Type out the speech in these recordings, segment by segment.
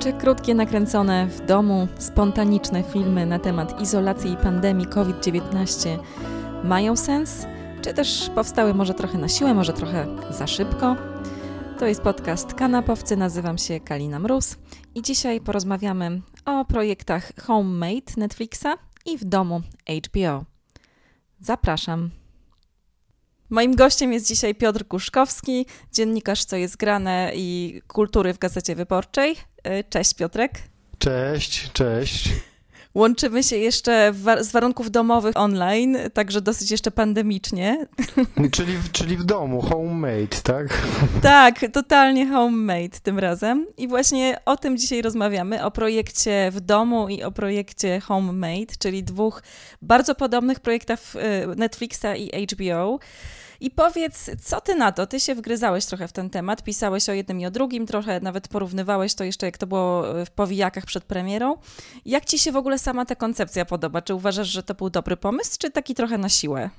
Czy krótkie, nakręcone w domu, spontaniczne filmy na temat izolacji i pandemii COVID-19 mają sens? Czy też powstały może trochę na siłę, może trochę za szybko? To jest podcast Kanapowcy, nazywam się Kalina Mróz i dzisiaj porozmawiamy o projektach Homemade Netflixa i w domu HBO. Zapraszam. Moim gościem jest dzisiaj Piotr Kuszkowski, dziennikarz Co jest grane i kultury w Gazecie Wyborczej. E, cześć Piotrek. Cześć, cześć. Łączymy się jeszcze wa z warunków domowych online, także dosyć jeszcze pandemicznie. Czyli, czyli w domu, homemade, tak? Tak, totalnie homemade tym razem. I właśnie o tym dzisiaj rozmawiamy, o projekcie w domu i o projekcie homemade, czyli dwóch bardzo podobnych projektach e, Netflixa i HBO. I powiedz, co ty na to? Ty się wgryzałeś trochę w ten temat, pisałeś o jednym i o drugim, trochę nawet porównywałeś to jeszcze, jak to było w powijakach przed premierą. Jak ci się w ogóle sama ta koncepcja podoba? Czy uważasz, że to był dobry pomysł, czy taki trochę na siłę?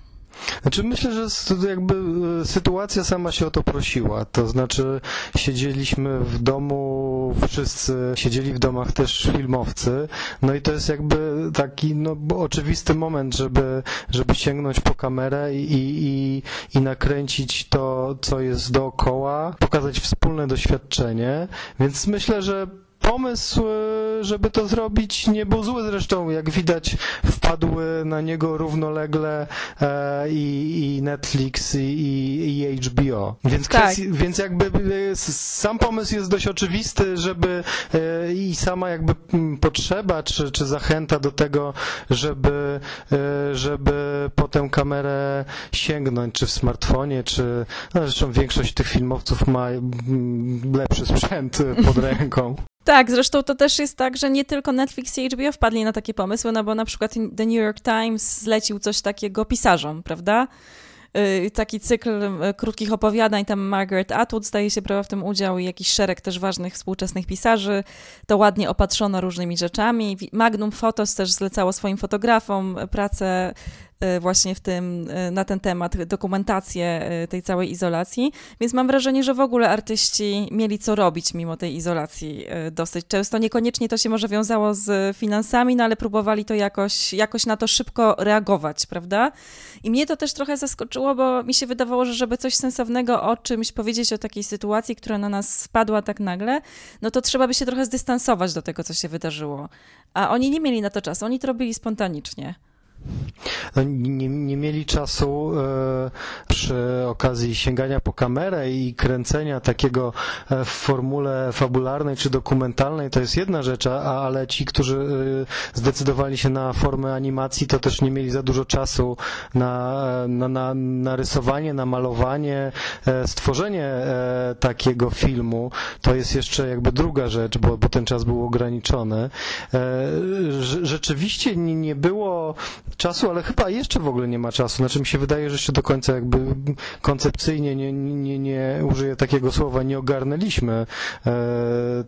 Znaczy myślę, że jakby e, sytuacja sama się o to prosiła. To znaczy siedzieliśmy w domu, wszyscy siedzieli w domach też filmowcy. No i to jest jakby taki no, oczywisty moment, żeby, żeby sięgnąć po kamerę i, i, i nakręcić to, co jest dookoła, pokazać wspólne doświadczenie. Więc myślę, że pomysł, żeby to zrobić, nie był zły. Zresztą, jak widać, wpadły na niego równolegle e, i, i Netflix, i, i HBO. Więc, tak. kwestii, więc jakby e, sam pomysł jest dość oczywisty, żeby i sama jakby potrzeba, czy, czy zachęta do tego, żeby, żeby po tę kamerę sięgnąć, czy w smartfonie, czy no zresztą większość tych filmowców ma lepszy sprzęt pod ręką. Tak, zresztą to też jest tak, że nie tylko Netflix i HBO wpadli na takie pomysły, no bo na przykład The New York Times zlecił coś takiego pisarzom, prawda? Y, taki cykl y, krótkich opowiadań, tam Margaret Atwood zdaje się brała w tym udział i jakiś szereg też ważnych współczesnych pisarzy. To ładnie opatrzono różnymi rzeczami. Magnum Photos też zlecało swoim fotografom pracę właśnie w tym, y, na ten temat, dokumentację y, tej całej izolacji, więc mam wrażenie, że w ogóle artyści mieli co robić mimo tej izolacji dosyć często. Niekoniecznie to się może wiązało z finansami, no ale próbowali to jakoś, jakoś na to szybko reagować, prawda? I mnie to też trochę zaskoczyło, bo mi się wydawało, że żeby coś sensownego o czymś powiedzieć, o takiej sytuacji, która na nas spadła tak nagle, no to trzeba by się trochę zdystansować do tego, co się wydarzyło. A oni nie mieli na to czasu, oni to robili spontanicznie. No, nie, nie, mieli czasu e, przy okazji sięgania po kamerę i kręcenia takiego e, w formule fabularnej czy dokumentalnej, to jest jedna rzecz, a, ale ci, którzy e, zdecydowali się na formę animacji, to też nie mieli za dużo czasu na, na, na, na rysowanie, na malowanie, e, stworzenie e, takiego filmu. To jest jeszcze jakby druga rzecz, bo, bo ten czas był ograniczony. E, rzeczywiście nie, nie było czasu, ale chyba jeszcze w ogóle nie ma czasu. Znaczy mi się wydaje, że jeszcze do końca jakby koncepcyjnie nie, nie, nie użyję takiego słowa, nie ogarnęliśmy e,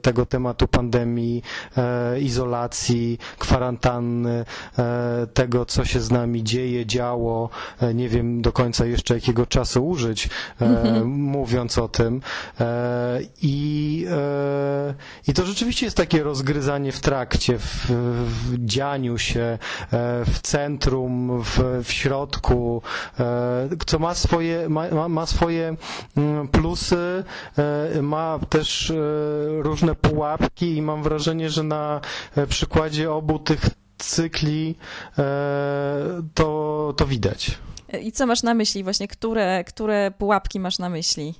tego tematu pandemii, e, izolacji, kwarantanny, e, tego, co się z nami dzieje, działo. Nie wiem do końca jeszcze jakiego czasu użyć, mhm. mówiąc o tym. I, I to rzeczywiście jest takie rozgryzanie w trakcie, w, w dzianiu się, w centrum centrum, w, w środku, e, co ma swoje, ma, ma swoje mm, plusy, e, ma też e, różne pułapki i mam wrażenie, że na przykładzie obu tych cykli to, to widać. I co masz na myśli właśnie? Które, które pułapki masz na myśli?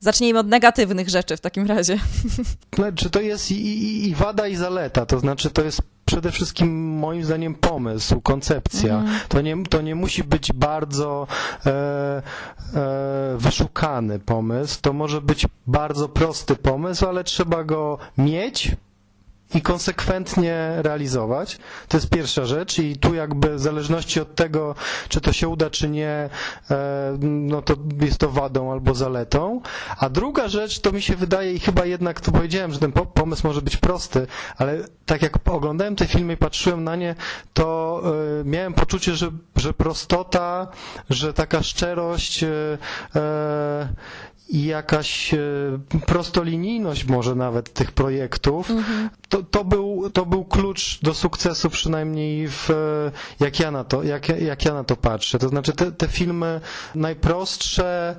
Zacznijmy od negatywnych rzeczy w takim razie. Znaczy, to jest i, i, i wada, i zaleta. To znaczy, to jest przede wszystkim moim zdaniem pomysł, koncepcja. Mhm. To, nie, to nie musi być bardzo e, e, wyszukany pomysł, to może być bardzo prosty pomysł, ale trzeba go mieć, i konsekwentnie realizować. To jest pierwsza rzecz i tu jakby w zależności od tego, czy to się uda, czy nie, e, no to jest to wadą albo zaletą. A druga rzecz, to mi się wydaje i chyba jednak, to powiedziałem, że ten pomysł może być prosty, ale tak jak oglądałem te filmy i patrzyłem na nie, to e, miałem poczucie, że, że prostota, że taka szczerość e, jakaś prostolinijność może nawet tych projektów, mhm. to, to, był, to był klucz do sukcesu przynajmniej w, jak ja na to, jak, jak ja na to patrzę. To znaczy te, te filmy najprostsze,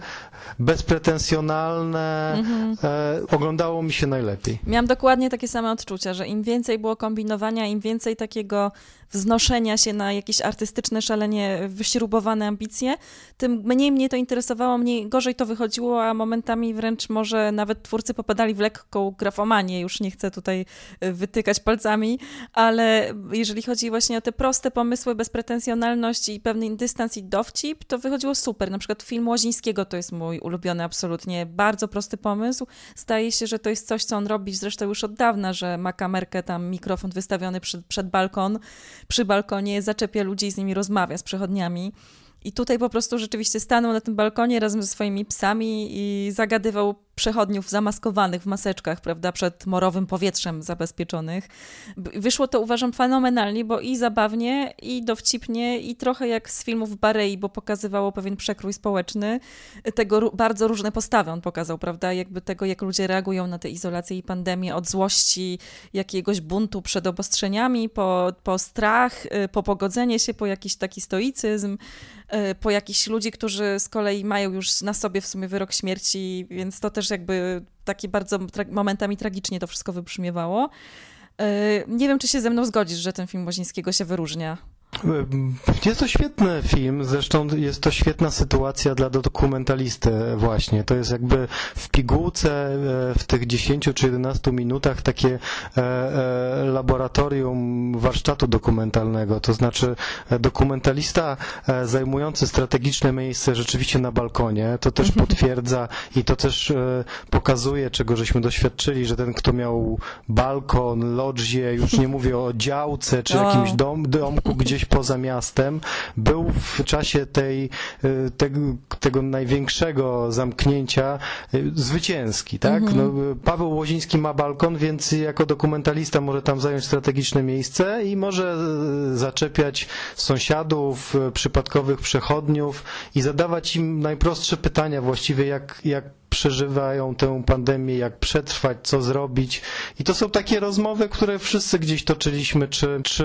bezpretensjonalne, mhm. e, oglądało mi się najlepiej. Miałam dokładnie takie same odczucia, że im więcej było kombinowania, im więcej takiego wznoszenia się na jakieś artystyczne, szalenie wyśrubowane ambicje, tym mniej mnie to interesowało, mniej gorzej to wychodziło, a momentami wręcz może nawet twórcy popadali w lekką grafomanię. Już nie chcę tutaj e, wytykać palcami, ale jeżeli chodzi właśnie o te proste pomysły, bezpretensjonalność i pewny dystans i dowcip, to wychodziło super. Na przykład film Łozińskiego to jest mój ulubiony absolutnie. Bardzo prosty pomysł. Zdaje się, że to jest coś, co on robi zresztą już od dawna, że ma kamerkę, tam mikrofon wystawiony przed, przed balkon, przy balkonie, zaczepia ludzi i z nimi rozmawia, z przechodniami. I tutaj po prostu rzeczywiście stanął na tym balkonie razem ze swoimi psami i zagadywał przechodniów zamaskowanych w maseczkach, prawda, przed morowym powietrzem zabezpieczonych. Wyszło to uważam fenomenalnie, bo i zabawnie, i dowcipnie, i trochę jak z filmów Barei, bo pokazywało pewien przekrój społeczny. Tego bardzo różne postawy on pokazał, prawda, jakby tego, jak ludzie reagują na tę izolację i pandemię, od złości, jakiegoś buntu przed obostrzeniami, po, po strach, y, po pogodzenie się, po jakiś taki stoicyzm, y, po jakichś ludzi, którzy z kolei mają już na sobie w sumie wyrok śmierci, więc to też jakby takie bardzo tra momentami tragicznie to wszystko wybrzmiewało. E, nie wiem, czy się ze mną zgodzisz, że ten film Wozińskiego się wyróżnia. Jest to świetny film, zresztą jest to świetna sytuacja dla dokumentalisty właśnie. To jest jakby w pigułce e, w tych 10 czy 11 minutach takie e, e, laboratorium warsztatu dokumentalnego. To znaczy dokumentalista zajmujący strategiczne miejsce rzeczywiście na balkonie, to też mhm. potwierdza i to też pokazuje, czego żeśmy doświadczyli, że ten, kto miał balkon, lodzie, już nie mówię o działce czy jakimś dom, domku gdzieś poza miastem, był w czasie tej, y, tego, tego największego zamknięcia y, zwycięski, tak? Mhm. No, Paweł Łoziński ma balkon, więc jako dokumentalista może tam zająć strategiczne miejsce i może y, zaczepiać sąsiadów, przypadkowych przechodniów i zadawać im najprostsze pytania właściwie, jak, jak przeżywają tę pandemię, jak przetrwać, co zrobić. I to są takie rozmowy, które wszyscy gdzieś toczyliśmy, czy, czy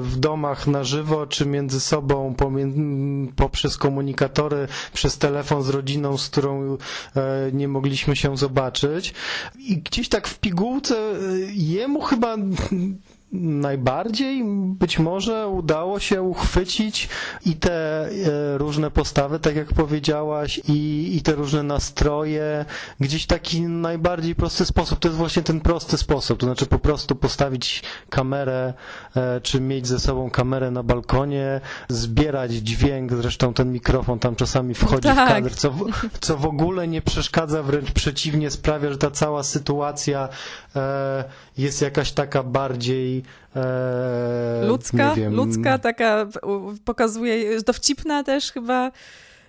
w domach na żywo, czy między sobą poprzez komunikatory, przez telefon z rodziną, z którą e, nie mogliśmy się zobaczyć. I gdzieś tak w pigułce e, jemu chyba najbardziej być może udało się uchwycić i te e, różne postawy, tak jak powiedziałaś, i, i te różne nastroje, gdzieś taki najbardziej prosty sposób. To jest właśnie ten prosty sposób, to znaczy po prostu postawić kamerę, e, czy mieć ze sobą kamerę na balkonie, zbierać dźwięk, zresztą ten mikrofon tam czasami wchodzi tak. w kadr, co w, co w ogóle nie przeszkadza, wręcz przeciwnie sprawia, że ta cała sytuacja e, jest jakaś taka bardziej e, ludzka, ludzka, taka pokazuje, dowcipna też chyba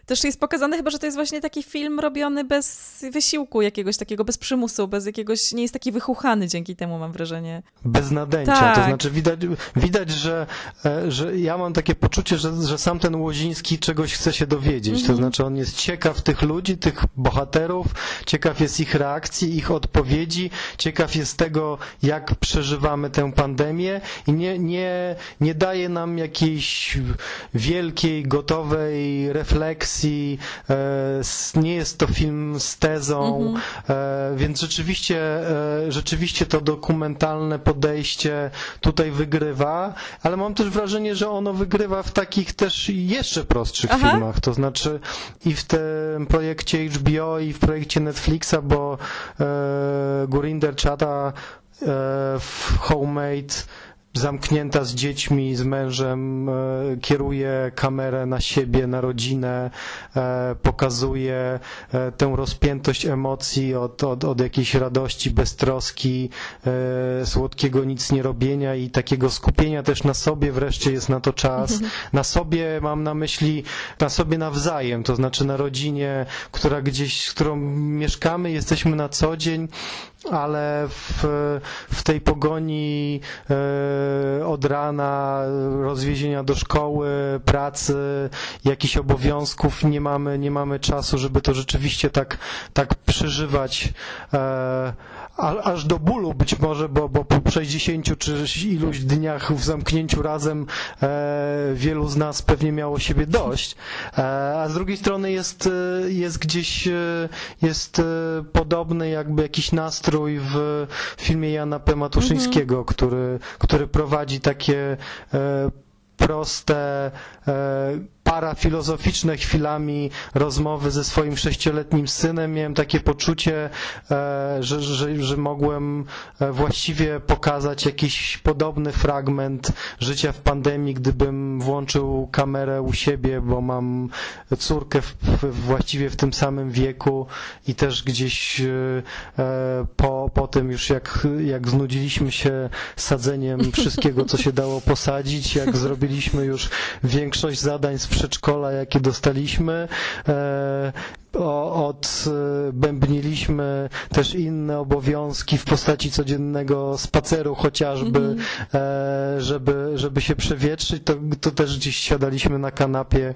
też jest pokazane chyba, że to jest właśnie taki film robiony bez wysiłku jakiegoś takiego, bez przymusu, bez jakiegoś, nie jest taki wychuchany dzięki temu, mam wrażenie. Bez nadęcia, tak. to znaczy widać, widać że, e, że ja mam takie poczucie, że, że sam ten Łoziński czegoś chce się dowiedzieć, to mhm. znaczy on jest ciekaw tych ludzi, tych bohaterów, ciekaw jest ich reakcji, ich odpowiedzi, ciekaw jest tego, jak przeżywamy tę pandemię i nie, nie, nie daje nam jakiejś wielkiej, gotowej refleksji, akcji, e, nie jest to film z tezą, mhm. E, więc rzeczywiście, e, rzeczywiście to dokumentalne podejście tutaj wygrywa, ale mam też wrażenie, że ono wygrywa w takich też jeszcze prostszych Aha. filmach, to znaczy i w tym projekcie HBO i w projekcie Netflixa, bo Gurinder Chata w Homemade zamknięta z dziećmi, z mężem, e, kieruje kamerę na siebie, na rodzinę, e, pokazuje e, tę rozpiętość emocji od, od, od jakiejś radości, beztroski, słodkiego nic nie robienia i takiego skupienia też na sobie, wreszcie jest na to czas. Mhm. Na sobie mam na myśli, na sobie nawzajem, to znaczy na rodzinie, która gdzieś, z którą mieszkamy, jesteśmy na co dzień, ale w, w tej pogoni e, od rana, rozwiezienia do szkoły, pracy, jakichś obowiązków, nie mamy, nie mamy czasu, żeby to rzeczywiście tak, tak przeżywać aż do bólu być może, bo, bo po 60 czy iluś dniach w zamknięciu razem e, wielu z nas pewnie miało siebie dość, e, a z drugiej strony jest, e, jest gdzieś e, jest e, podobny jakby jakiś nastrój w filmie Jana P. Matuszyńskiego, mhm. który, który prowadzi takie proste parafilozoficzne chwilami rozmowy ze swoim sześcioletnim synem. Miałem takie poczucie, e, że, że, że mogłem e, właściwie pokazać jakiś podobny fragment życia w pandemii, gdybym włączył kamerę u siebie, bo mam córkę w, w, właściwie w tym samym wieku i też gdzieś e, po, po tym już jak, jak znudziliśmy się sadzeniem wszystkiego, co się dało posadzić, jak zrobiliśmy już większość zadań z przedszkola, jakie dostaliśmy. E, odbębniliśmy też inne obowiązki w postaci codziennego spaceru chociażby, mm -hmm. żeby, żeby się przewietrzyć, to, to też gdzieś siadaliśmy na kanapie E,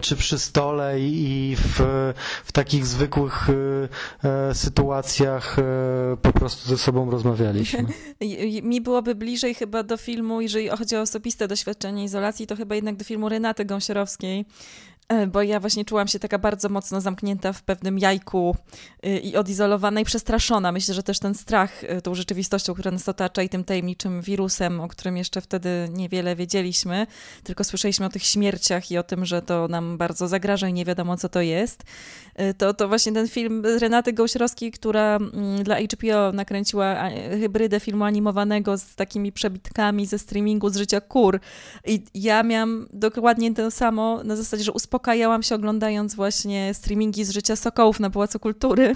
czy przy stole i w, w takich zwykłych e, sytuacjach e, po prostu ze sobą rozmawialiśmy. Mi byłoby bliżej chyba do filmu, jeżeli chodzi o osobiste doświadczenie izolacji, to chyba jednak do filmu Renaty Gąsiorowskiej, E, bo ja właśnie czułam się taka bardzo mocno zamknięta w pewnym jajku y, i odizolowana i przestraszona. Myślę, że też ten strach y, tą rzeczywistością, która nas otacza i tym tajemniczym wirusem, o którym jeszcze wtedy niewiele wiedzieliśmy, tylko słyszeliśmy o tych śmierciach i o tym, że to nam bardzo zagraża i nie wiadomo, co to jest. To, to właśnie ten film Renaty Gąsiorowskiej, która mm, dla HBO nakręciła hybrydę filmu animowanego z takimi przebitkami ze streamingu z życia kur. I ja miałam dokładnie to samo na zasadzie, że uspokojałam uspokajałam się oglądając właśnie streamingi z życia Sokołów na Pałacu Kultury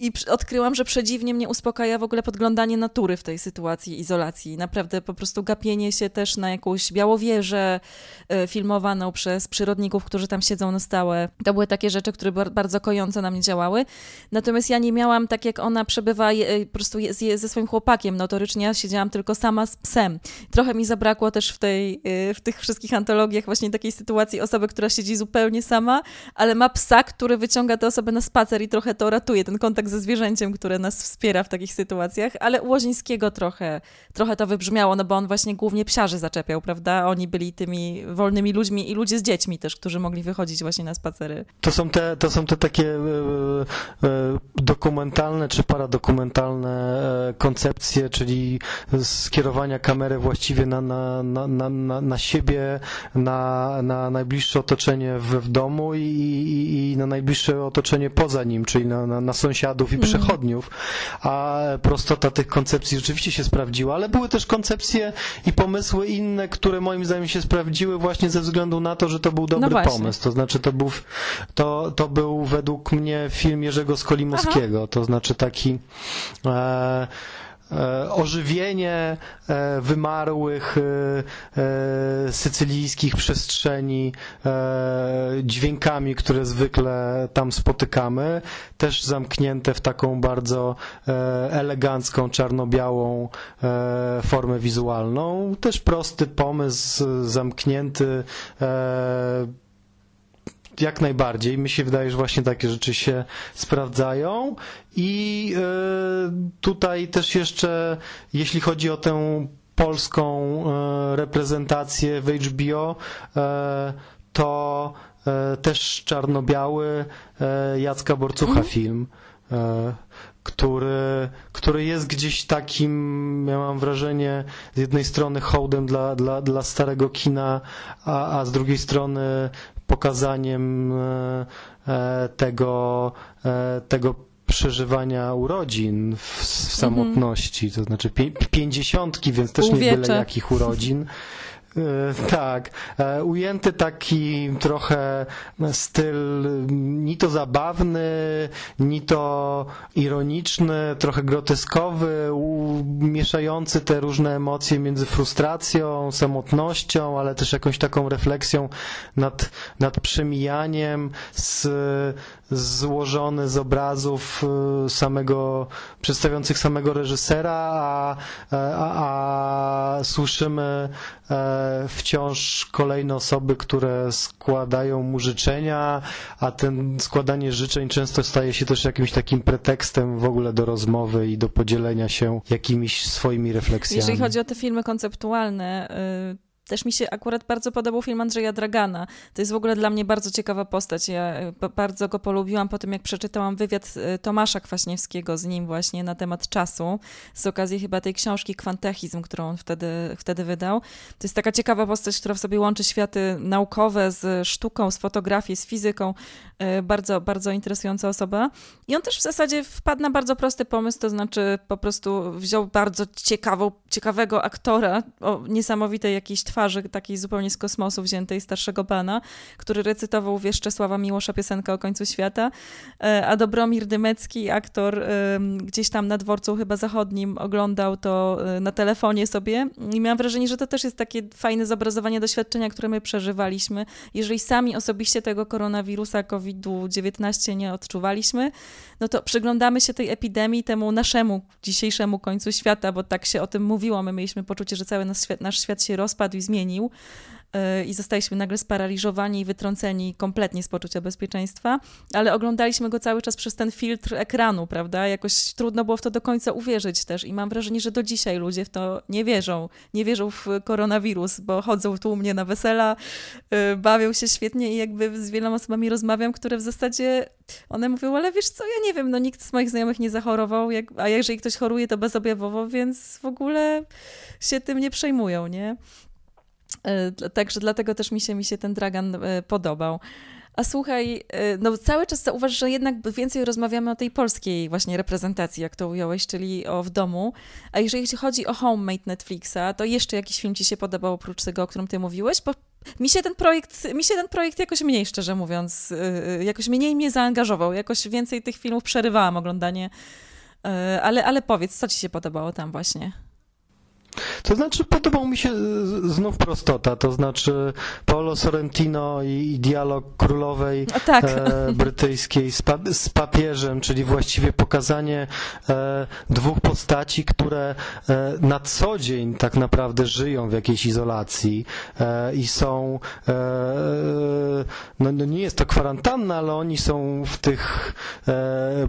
i odkryłam, że przedziwnie mnie uspokaja w ogóle podglądanie natury w tej sytuacji izolacji. Naprawdę po prostu gapienie się też na jakąś białowieżę e, filmowaną przez przyrodników, którzy tam siedzą na stałe. To były takie rzeczy, które bardzo kojąco na mnie działały. Natomiast ja nie miałam, tak jak ona przebywa e, po prostu ze swoim chłopakiem, notorycznie ja siedziałam tylko sama z psem. Trochę mi zabrakło też w, tej, e, w tych wszystkich antologiach właśnie takiej sytuacji osoby, która siedzi zupełnie zupełnie sama, ale ma psa, który wyciąga tę osobę na spacer i trochę to ratuje, ten kontakt ze zwierzęciem, które nas wspiera w takich sytuacjach, ale u Łozińskiego trochę, trochę to wybrzmiało, no bo on właśnie głównie psiarzy zaczepiał, prawda? Oni byli tymi wolnymi ludźmi i ludzie z dziećmi też, którzy mogli wychodzić właśnie na spacery. To są te, to są te takie e, e, dokumentalne czy paradokumentalne e, koncepcje, czyli skierowania kamery właściwie na, na, na, na, na siebie, na, na najbliższe otoczenie w, w domu i, i, i, na najbliższe otoczenie poza nim, czyli na, na, na sąsiadów i mhm. przechodniów. A prostota tych koncepcji rzeczywiście się sprawdziła, ale były też koncepcje i pomysły inne, które moim zdaniem się sprawdziły właśnie ze względu na to, że to był dobry no pomysł. To znaczy to był, to, to był według mnie film Jerzego Skolimowskiego. Aha. To znaczy taki E, ożywienie e, wymarłych e, sycylijskich przestrzeni dźwiękami, które zwykle tam spotykamy, też zamknięte w taką bardzo elegancką, czarno-białą formę wizualną. Też prosty pomysł, zamknięty jak najbardziej. Mi się wydaje, że właśnie takie rzeczy się sprawdzają. I e, tutaj też jeszcze, jeśli chodzi o tę polską e, reprezentację w HBO, e, to też czarno-biały Jacka Borcucha mm. film który, który jest gdzieś takim, ja mam wrażenie, z jednej strony hołdem dla, dla, dla starego kina, a, a z drugiej strony pokazaniem e, e, tego, e, tego przeżywania urodzin w, w samotności, to znaczy pięćdziesiątki, więc też nie byle jakich urodzin. Tak, ujęty taki trochę styl ni to zabawny, ni to ironiczny, trochę groteskowy, mieszający te różne emocje między frustracją, samotnością, ale też jakąś taką refleksją nad, nad przemijaniem, z, złożony z obrazów y, samego, przedstawiających samego reżysera, a, a, a słyszymy e, wciąż kolejne osoby, które składają mu życzenia, a ten składanie życzeń często staje się też jakimś takim pretekstem w ogóle do rozmowy i do podzielenia się jakimiś swoimi refleksjami. Jeżeli chodzi o te filmy konceptualne, y, też mi się akurat bardzo podobał film Andrzeja Dragana. To jest w ogóle dla mnie bardzo ciekawa postać. Ja e, bardzo go polubiłam po tym, jak przeczytałam wywiad e, Tomasza Kwaśniewskiego z nim właśnie na temat czasu, z okazji chyba tej książki Kwantechizm, którą on wtedy, wtedy wydał. To jest taka ciekawa postać, która w sobie łączy światy naukowe z sztuką, z fotografią, z fizyką. E, bardzo, bardzo interesująca osoba. I on też w zasadzie wpadł na bardzo prosty pomysł, to znaczy po prostu wziął bardzo ciekawą, ciekawego aktora o niesamowitej jakiejś twarzy, takiej zupełnie z kosmosu wziętej, starszego pana, który recytował Wieszczesława Miłosza piosenkę o końcu świata, e, a Dobromir Dymecki, aktor gdzieś tam na dworcu chyba zachodnim, oglądał to e, na telefonie sobie. I miałam wrażenie, że to też jest takie fajne zobrazowanie doświadczenia, które my przeżywaliśmy. Jeżeli sami osobiście tego koronawirusa COVID-19 nie odczuwaliśmy, no to przyglądamy się tej epidemii, temu naszemu dzisiejszemu końcu świata, bo tak się o tym mówiło. My mieliśmy poczucie, że cały nasz świat, nasz świat się rozpadł i zmienił i zostaliśmy nagle sparaliżowani i wytrąceni kompletnie z poczucia bezpieczeństwa, ale oglądaliśmy go cały czas przez ten filtr ekranu, prawda? Jakoś trudno było w to do końca uwierzyć też i mam wrażenie, że do dzisiaj ludzie w to nie wierzą. Nie wierzą w koronawirus, bo chodzą tu u mnie na wesela, y, bawią się świetnie i jakby z wieloma osobami rozmawiam, które w zasadzie one mówią, ale wiesz co, ja nie wiem, no nikt z moich znajomych nie zachorował, a jeżeli ktoś choruje, to bezobjawowo, więc w ogóle się tym nie przejmują, nie? E, także dlatego też mi się, mi się ten Dragan e, podobał. A słuchaj, e, no cały czas zauważ, że jednak więcej rozmawiamy o tej polskiej właśnie reprezentacji, jak to ująłeś, czyli o w domu. A jeżeli chodzi o homemade Netflixa, to jeszcze jakiś film ci się podobał oprócz tego, o którym ty mówiłeś? Bo mi się ten projekt, mi się ten projekt jakoś mniej, szczerze mówiąc, jakoś mniej mnie zaangażował, jakoś więcej tych filmów przerywałam oglądanie. Ale, ale powiedz, co ci się podobało tam właśnie? To znaczy, podobał mi się znów prostota, to znaczy Paolo Sorrentino i, dialog królowej tak. e, brytyjskiej z, pa, z, papieżem, czyli właściwie pokazanie e, dwóch postaci, które e, na co dzień tak naprawdę żyją w jakiejś izolacji e, i są, e, no, no, nie jest to kwarantanna, ale oni są w tych e,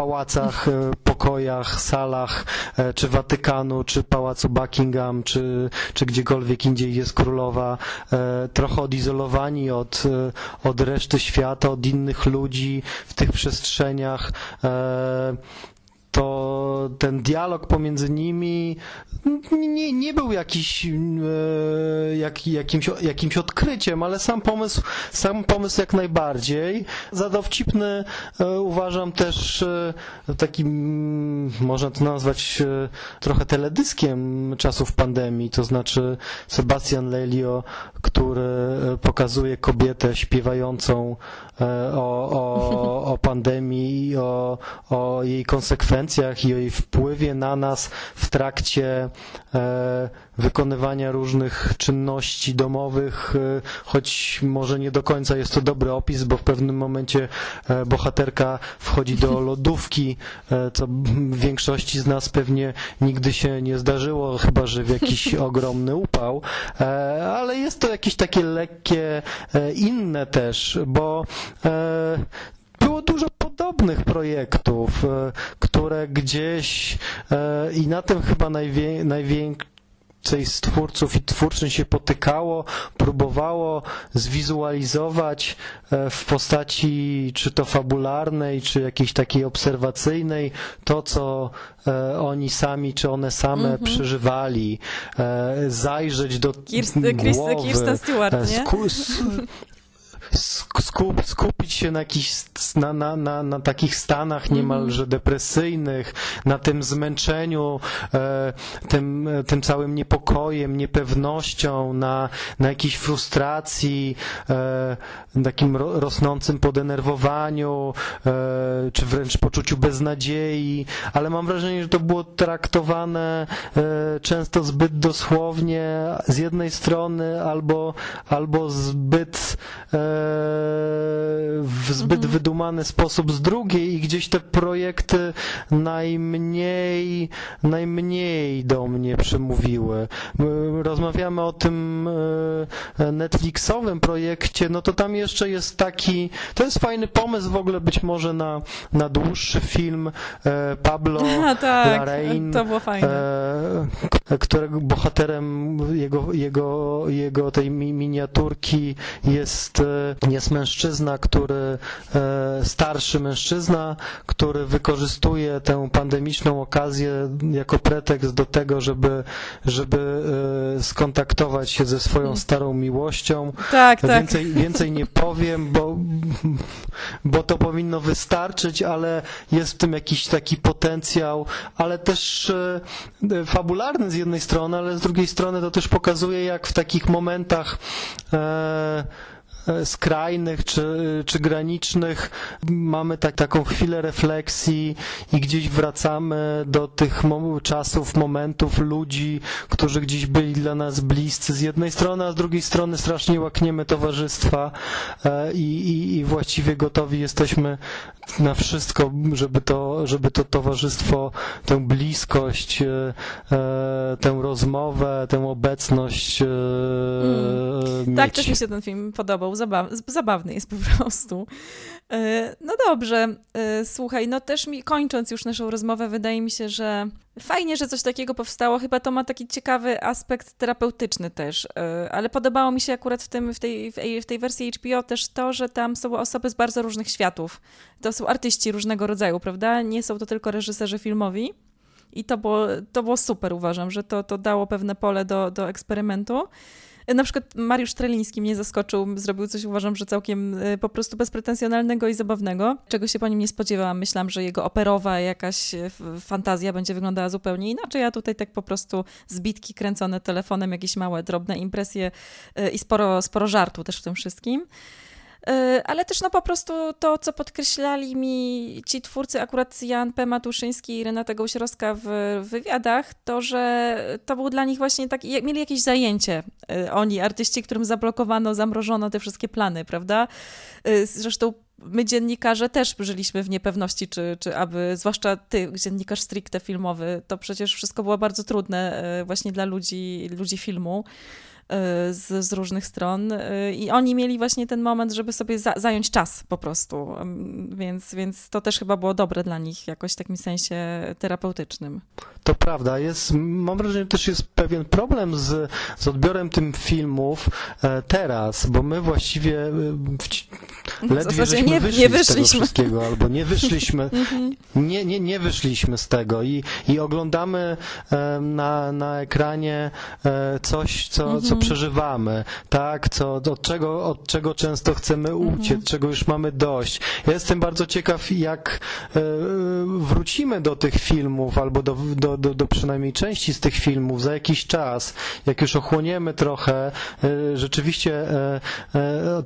pałacach, e, pokojach, salach, e, czy Watykanu, czy Pałacu Buckingham, czy, czy gdziekolwiek indziej jest królowa, e, trochę odizolowani od, od reszty świata, od innych ludzi w tych przestrzeniach to ten dialog pomiędzy nimi nie, nie był jakiś, e, jak, jakimś, jakimś odkryciem, ale sam pomysł, sam pomysł jak najbardziej. Za dowcipny e, uważam też e, takim, można to nazwać trochę teledyskiem czasów pandemii, to znaczy Sebastian Lelio, który pokazuje kobietę śpiewającą o, o, o pandemii i o, o jej konsekwencjach i o jej wpływie na nas w trakcie e, wykonywania różnych czynności domowych, e, choć może nie do końca jest to dobry opis, bo w pewnym momencie e, bohaterka wchodzi do lodówki, co w większości z nas pewnie nigdy się nie zdarzyło, chyba że w jakiś ogromny upał, ale jest to jakieś takie lekkie, inne też, bo było dużo podobnych projektów, e, które gdzieś e, i na tym chyba najwię, najwięcej z twórców i twórczyń się potykało, próbowało zwizualizować e, w postaci czy to fabularnej, czy jakiejś takiej obserwacyjnej to, co oni sami, czy one same mm -hmm. przeżywali, zajrzeć do Kirsten, głowy. Kirsten Stewart, nie? skup, skupić się na, jakichś, na, na, na, na takich stanach niemalże depresyjnych, na tym zmęczeniu, e, tym, tym całym niepokojem, niepewnością, na, na jakiejś frustracji, e, takim ro, rosnącym podenerwowaniu, e, czy wręcz poczuciu beznadziei, ale mam wrażenie, że to było traktowane e, często zbyt dosłownie z jednej strony, albo, albo zbyt e, w zbyt mhm. wydumany sposób z drugiej i gdzieś te projekty najmniej, najmniej do mnie przemówiły. Rozmawiamy o tym e, Netflixowym projekcie, no to tam jeszcze jest taki, to jest fajny pomysł w ogóle być może na, na dłuższy film e, Pablo A, tak, Larraín, to było fajne. E, którego bohaterem jego, jego, jego tej miniaturki jest, jest mężczyzna, który starszy mężczyzna, który wykorzystuje tę pandemiczną okazję jako pretekst do tego, żeby, żeby skontaktować się ze swoją starą miłością. Tak, tak. Więcej, więcej nie powiem, bo, bo to powinno wystarczyć, ale jest w tym jakiś taki potencjał, ale też e, fabularny z jednej strony, ale z drugiej strony to też pokazuje, jak w takich momentach e, skrajnych czy, czy granicznych mamy tak, taką chwilę refleksji i gdzieś wracamy do tych czasów, momentów, ludzi, którzy gdzieś byli dla nas bliscy z jednej strony, a z drugiej strony strasznie łakniemy towarzystwa e, i, i, i właściwie gotowi jesteśmy na wszystko, żeby to, żeby to towarzystwo, tę bliskość, e, tę rozmowę, tę obecność mm. mieć. Tak, też mi się ten film podobał zabaw zabawny jest po prostu. E, no dobrze, e, słuchaj, no też mi, kończąc już naszą rozmowę, wydaje mi się, że fajnie, że coś takiego powstało. Chyba to ma taki ciekawy aspekt terapeutyczny też, e, ale podobało mi się akurat w, tym, w, tej, w tej wersji HBO też to, że tam są osoby z bardzo różnych światów. To są artyści różnego rodzaju, prawda? Nie są to tylko reżyserzy filmowi. I to było, to było super, uważam, że to, to dało pewne pole do, do eksperymentu. Na przykład Mariusz Treliński mnie zaskoczył, zrobił coś, uważam, że całkiem e, po prostu bezpretensjonalnego i zabawnego, czego się po nim nie spodziewałam. Myślałam, że jego operowa jakaś e, fantazja będzie wyglądała zupełnie inaczej, a tutaj tak po prostu zbitki kręcone telefonem, jakieś małe, drobne impresje e, i sporo, sporo żartu też w tym wszystkim. E, ale też no po prostu to, co podkreślali mi ci twórcy, akurat Jan P. Matuszyński i Renata Gąsiorowska w wywiadach, to, że to był dla nich właśnie taki, mieli jakieś zajęcie, e, oni, artyści, którym zablokowano, zamrożono te wszystkie plany, prawda? E, zresztą my dziennikarze też żyliśmy w niepewności, czy, czy aby, zwłaszcza ty, dziennikarz stricte filmowy, to przecież wszystko było bardzo trudne właśnie dla ludzi, ludzi filmu. Y, z, z różnych stron y, i oni mieli właśnie ten moment, żeby sobie za, zająć czas po prostu, więc, więc to też chyba było dobre dla nich jakoś w takim sensie terapeutycznym. To prawda, jest, mam wrażenie, też jest pewien problem z, z odbiorem tym filmów e, teraz, bo my właściwie e, w, ledwie żeśmy nie, wyszli nie wyszliśmy. z tego wszystkiego, albo nie wyszliśmy, mhm. nie, nie, nie wyszliśmy z tego i, i oglądamy na, na ekranie e, coś, co, co mhm przeżywamy, tak, co, od, czego, od czego często chcemy uciec, mhm. czego już mamy dość. Ja jestem bardzo ciekaw, jak e, wrócimy do tych filmów, albo do, do, do, do przynajmniej części z tych filmów za jakiś czas, jak już ochłoniemy trochę, e, rzeczywiście e,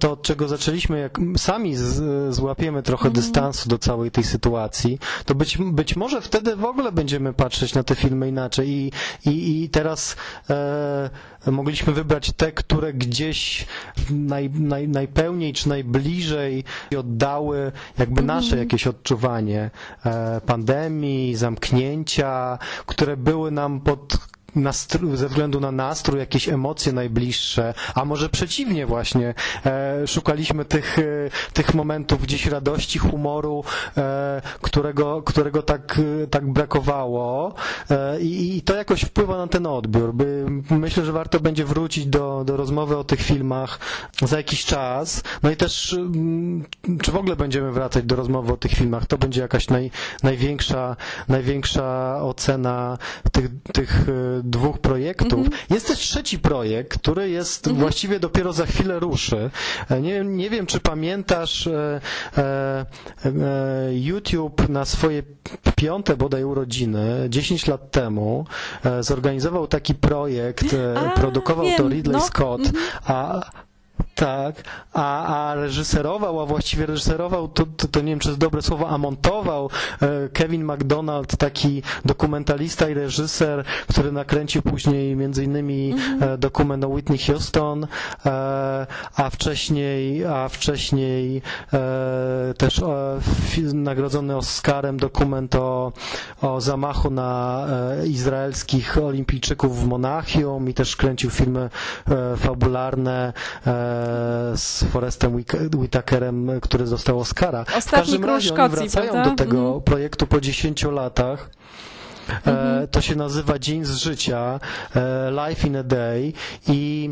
to, od czego zaczęliśmy, jak sami z, złapiemy trochę mhm. dystansu do całej tej sytuacji, to być, być może wtedy w ogóle będziemy patrzeć na te filmy inaczej i, i, i teraz e, mogliśmy wybrać te, które gdzieś naj, naj, najpełniej czy najbliżej oddały jakby mhm. nasze jakieś odczuwanie e, pandemii, zamknięcia, które były nam pod ze względu na nastrój, jakieś emocje najbliższe, a może przeciwnie właśnie, e, szukaliśmy tych, e, tych momentów gdzieś radości, humoru, e, którego, którego tak, e, tak brakowało e, i, to jakoś wpływa na ten odbiór. By, myślę, że warto będzie wrócić do, do rozmowy o tych filmach za jakiś czas, no i też mm, czy w ogóle będziemy wracać do rozmowy o tych filmach, to będzie jakaś naj, największa, największa ocena tych, tych dwóch projektów. Mhm. Jest też trzeci projekt, który jest mhm. właściwie dopiero za chwilę ruszy. Nie, nie wiem, czy pamiętasz YouTube na swoje piąte bodaj urodziny, 10 lat temu, zorganizował taki projekt, a, produkował wiem. to Ridley no. Scott, mhm. a tak, a, a reżyserował, a właściwie reżyserował, to, to, to, nie wiem, czy jest dobre słowo, a montował e, Kevin McDonald, taki dokumentalista i reżyser, który nakręcił później między innymi mm-hmm. dokument o Whitney Houston, e, a wcześniej, a wcześniej też nagrodzony Oscarem dokument o, o zamachu na izraelskich olimpijczyków w Monachium i też kręcił filmy fabularne z Forestem Whitakerem, który został Oscara. Ostatni w każdym razie Szkocji, oni wracają prawda? do tego mhm. projektu po 10 latach. E, mhm. To się nazywa Dzień z życia, e, Life in a Day i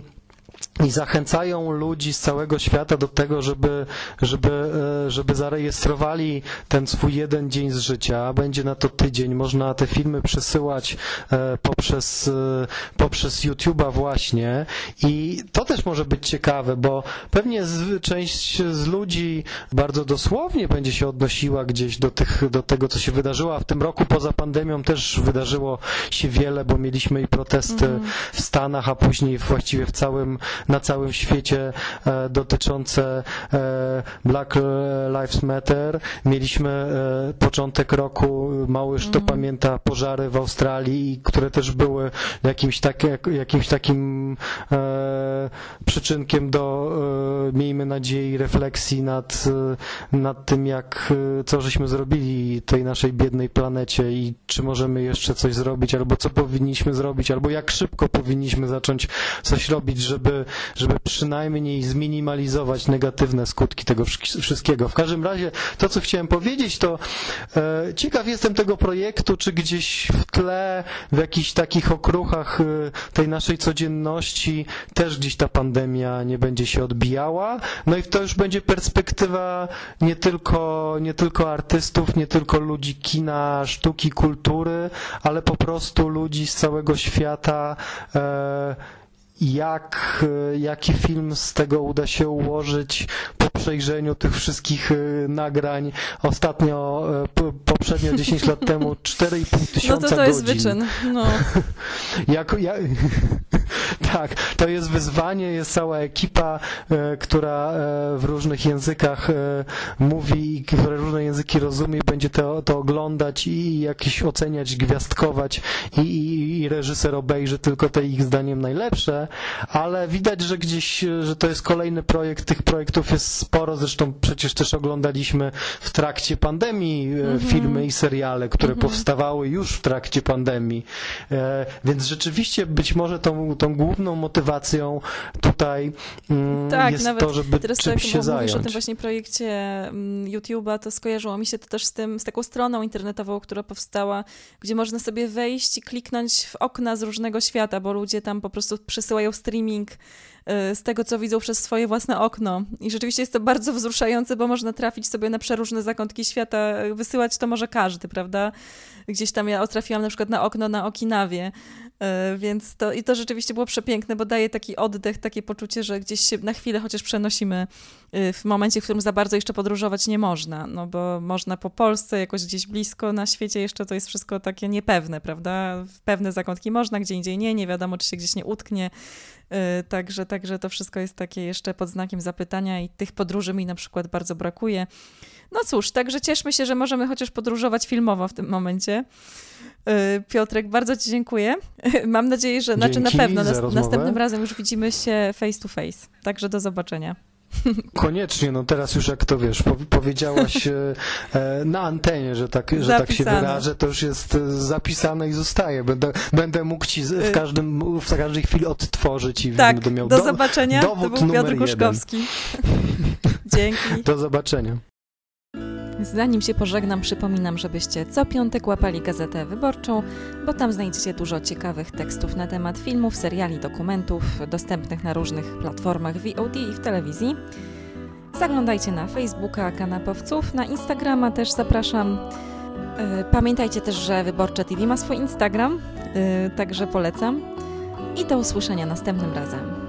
i zachęcają ludzi z całego świata do tego, żeby, żeby, e, żeby zarejestrowali ten swój jeden dzień z życia. Będzie na to tydzień. Można te filmy przesyłać e, poprzez, e, poprzez YouTube'a właśnie. I to też może być ciekawe, bo pewnie z, część z ludzi bardzo dosłownie będzie się odnosiła gdzieś do, tych, do tego, co się wydarzyło, a w tym roku poza pandemią też wydarzyło się wiele, bo mieliśmy i protesty mm. w Stanach, a później właściwie w całym na całym świecie e, dotyczące e, Black Lives Matter. Mieliśmy e, początek roku, Małyż to mm. pamięta, pożary w Australii, które też były jakimś, tak, jakimś takim przyczynkiem do, miejmy nadzieję, refleksji nad, nad tym, jak, co żeśmy zrobili tej naszej biednej planecie i czy możemy jeszcze coś zrobić, albo co powinniśmy zrobić, albo jak szybko powinniśmy zacząć coś robić, żeby, żeby przynajmniej zminimalizować negatywne skutki tego wszystkiego. W każdym razie to, co chciałem powiedzieć, to e, ciekaw jestem tego projektu, czy gdzieś w tle, w jakichś takich okruchach e, tej naszej codzienności też gdzieś ta pandemia nie będzie się odbijała. No i to już będzie perspektywa nie tylko, nie tylko artystów, nie tylko ludzi kina, sztuki, kultury, ale po prostu ludzi z całego świata, e, jak, e, jaki film z tego uda się ułożyć po przejrzeniu tych wszystkich e, nagrań. Ostatnio, e, poprzednio 10 lat temu 4,5 tysiąca godzin. No to to jest wyczyn. No. jak, jak, tak, to jest wyzwanie, jest cała ekipa, która w różnych językach mówi, która różne języki rozumie, będzie to, to oglądać i jakieś oceniać, gwiazdkować i, i, i reżyser obejrzy tylko te ich zdaniem najlepsze, ale widać, że gdzieś, że to jest kolejny projekt, tych projektów jest sporo, zresztą przecież też oglądaliśmy w trakcie pandemii mm -hmm. filmy i seriale, które mm -hmm. powstawały już w trakcie pandemii, e, więc rzeczywiście być może tą, tą główną motywacją tutaj mm, tak, jest to, żeby teraz czymś tak, się zająć. Mówisz o tym właśnie projekcie mm, YouTube'a, to skojarzyło mi się to też z tym, z taką stroną internetową, która powstała, gdzie można sobie wejść i kliknąć w okna z różnego świata, bo ludzie tam po prostu przysyłają odbywają streaming y, z tego, co widzą przez swoje własne okno. I rzeczywiście jest to bardzo wzruszające, bo można trafić sobie na przeróżne zakątki świata. Wysyłać to może każdy, prawda? Gdzieś tam ja trafiłam na przykład na okno na Okinawie, więc to, i to rzeczywiście było przepiękne, bo daje taki oddech, takie poczucie, że gdzieś się na chwilę chociaż przenosimy y, w momencie, w którym za bardzo jeszcze podróżować nie można, no bo można po Polsce, jakoś gdzieś blisko, na świecie jeszcze to jest wszystko takie niepewne, prawda? W pewne zakątki można, gdzie indziej nie, nie wiadomo, czy się gdzieś nie utknie, także, także to wszystko jest takie jeszcze pod znakiem zapytania i tych podróży mi na przykład bardzo brakuje. No cóż, także cieszmy się, że możemy chociaż podróżować filmowo w tym momencie. Y, Piotrek, bardzo Ci dziękuję. Mam nadzieję, że, Dzięki znaczy na pewno nas, następnym razem już widzimy się face to face. Także do zobaczenia. Koniecznie, no teraz już jak to wiesz, powiedziałaś e, e, na antenie, że tak, że tak się wyrażę, to już jest e, zapisane i zostaje. Będę, będę mógł ci w, y- każdym, w każdej chwili odtworzyć i tak, będę miał do, do zobaczenia. Dowód to był Piotr Kuszkowski. Dzięki. Do zobaczenia. Zanim się pożegnam, przypominam, żebyście co piątek łapali Gazetę Wyborczą, bo tam znajdziecie dużo ciekawych tekstów na temat filmów, seriali, dokumentów dostępnych na różnych platformach VOD i w telewizji. Zaglądajcie na Facebooka Kanapowców, na Instagrama też zapraszam. Pamiętajcie też, że Wyborcze TV ma swój Instagram, także polecam. I do usłyszenia następnym razem.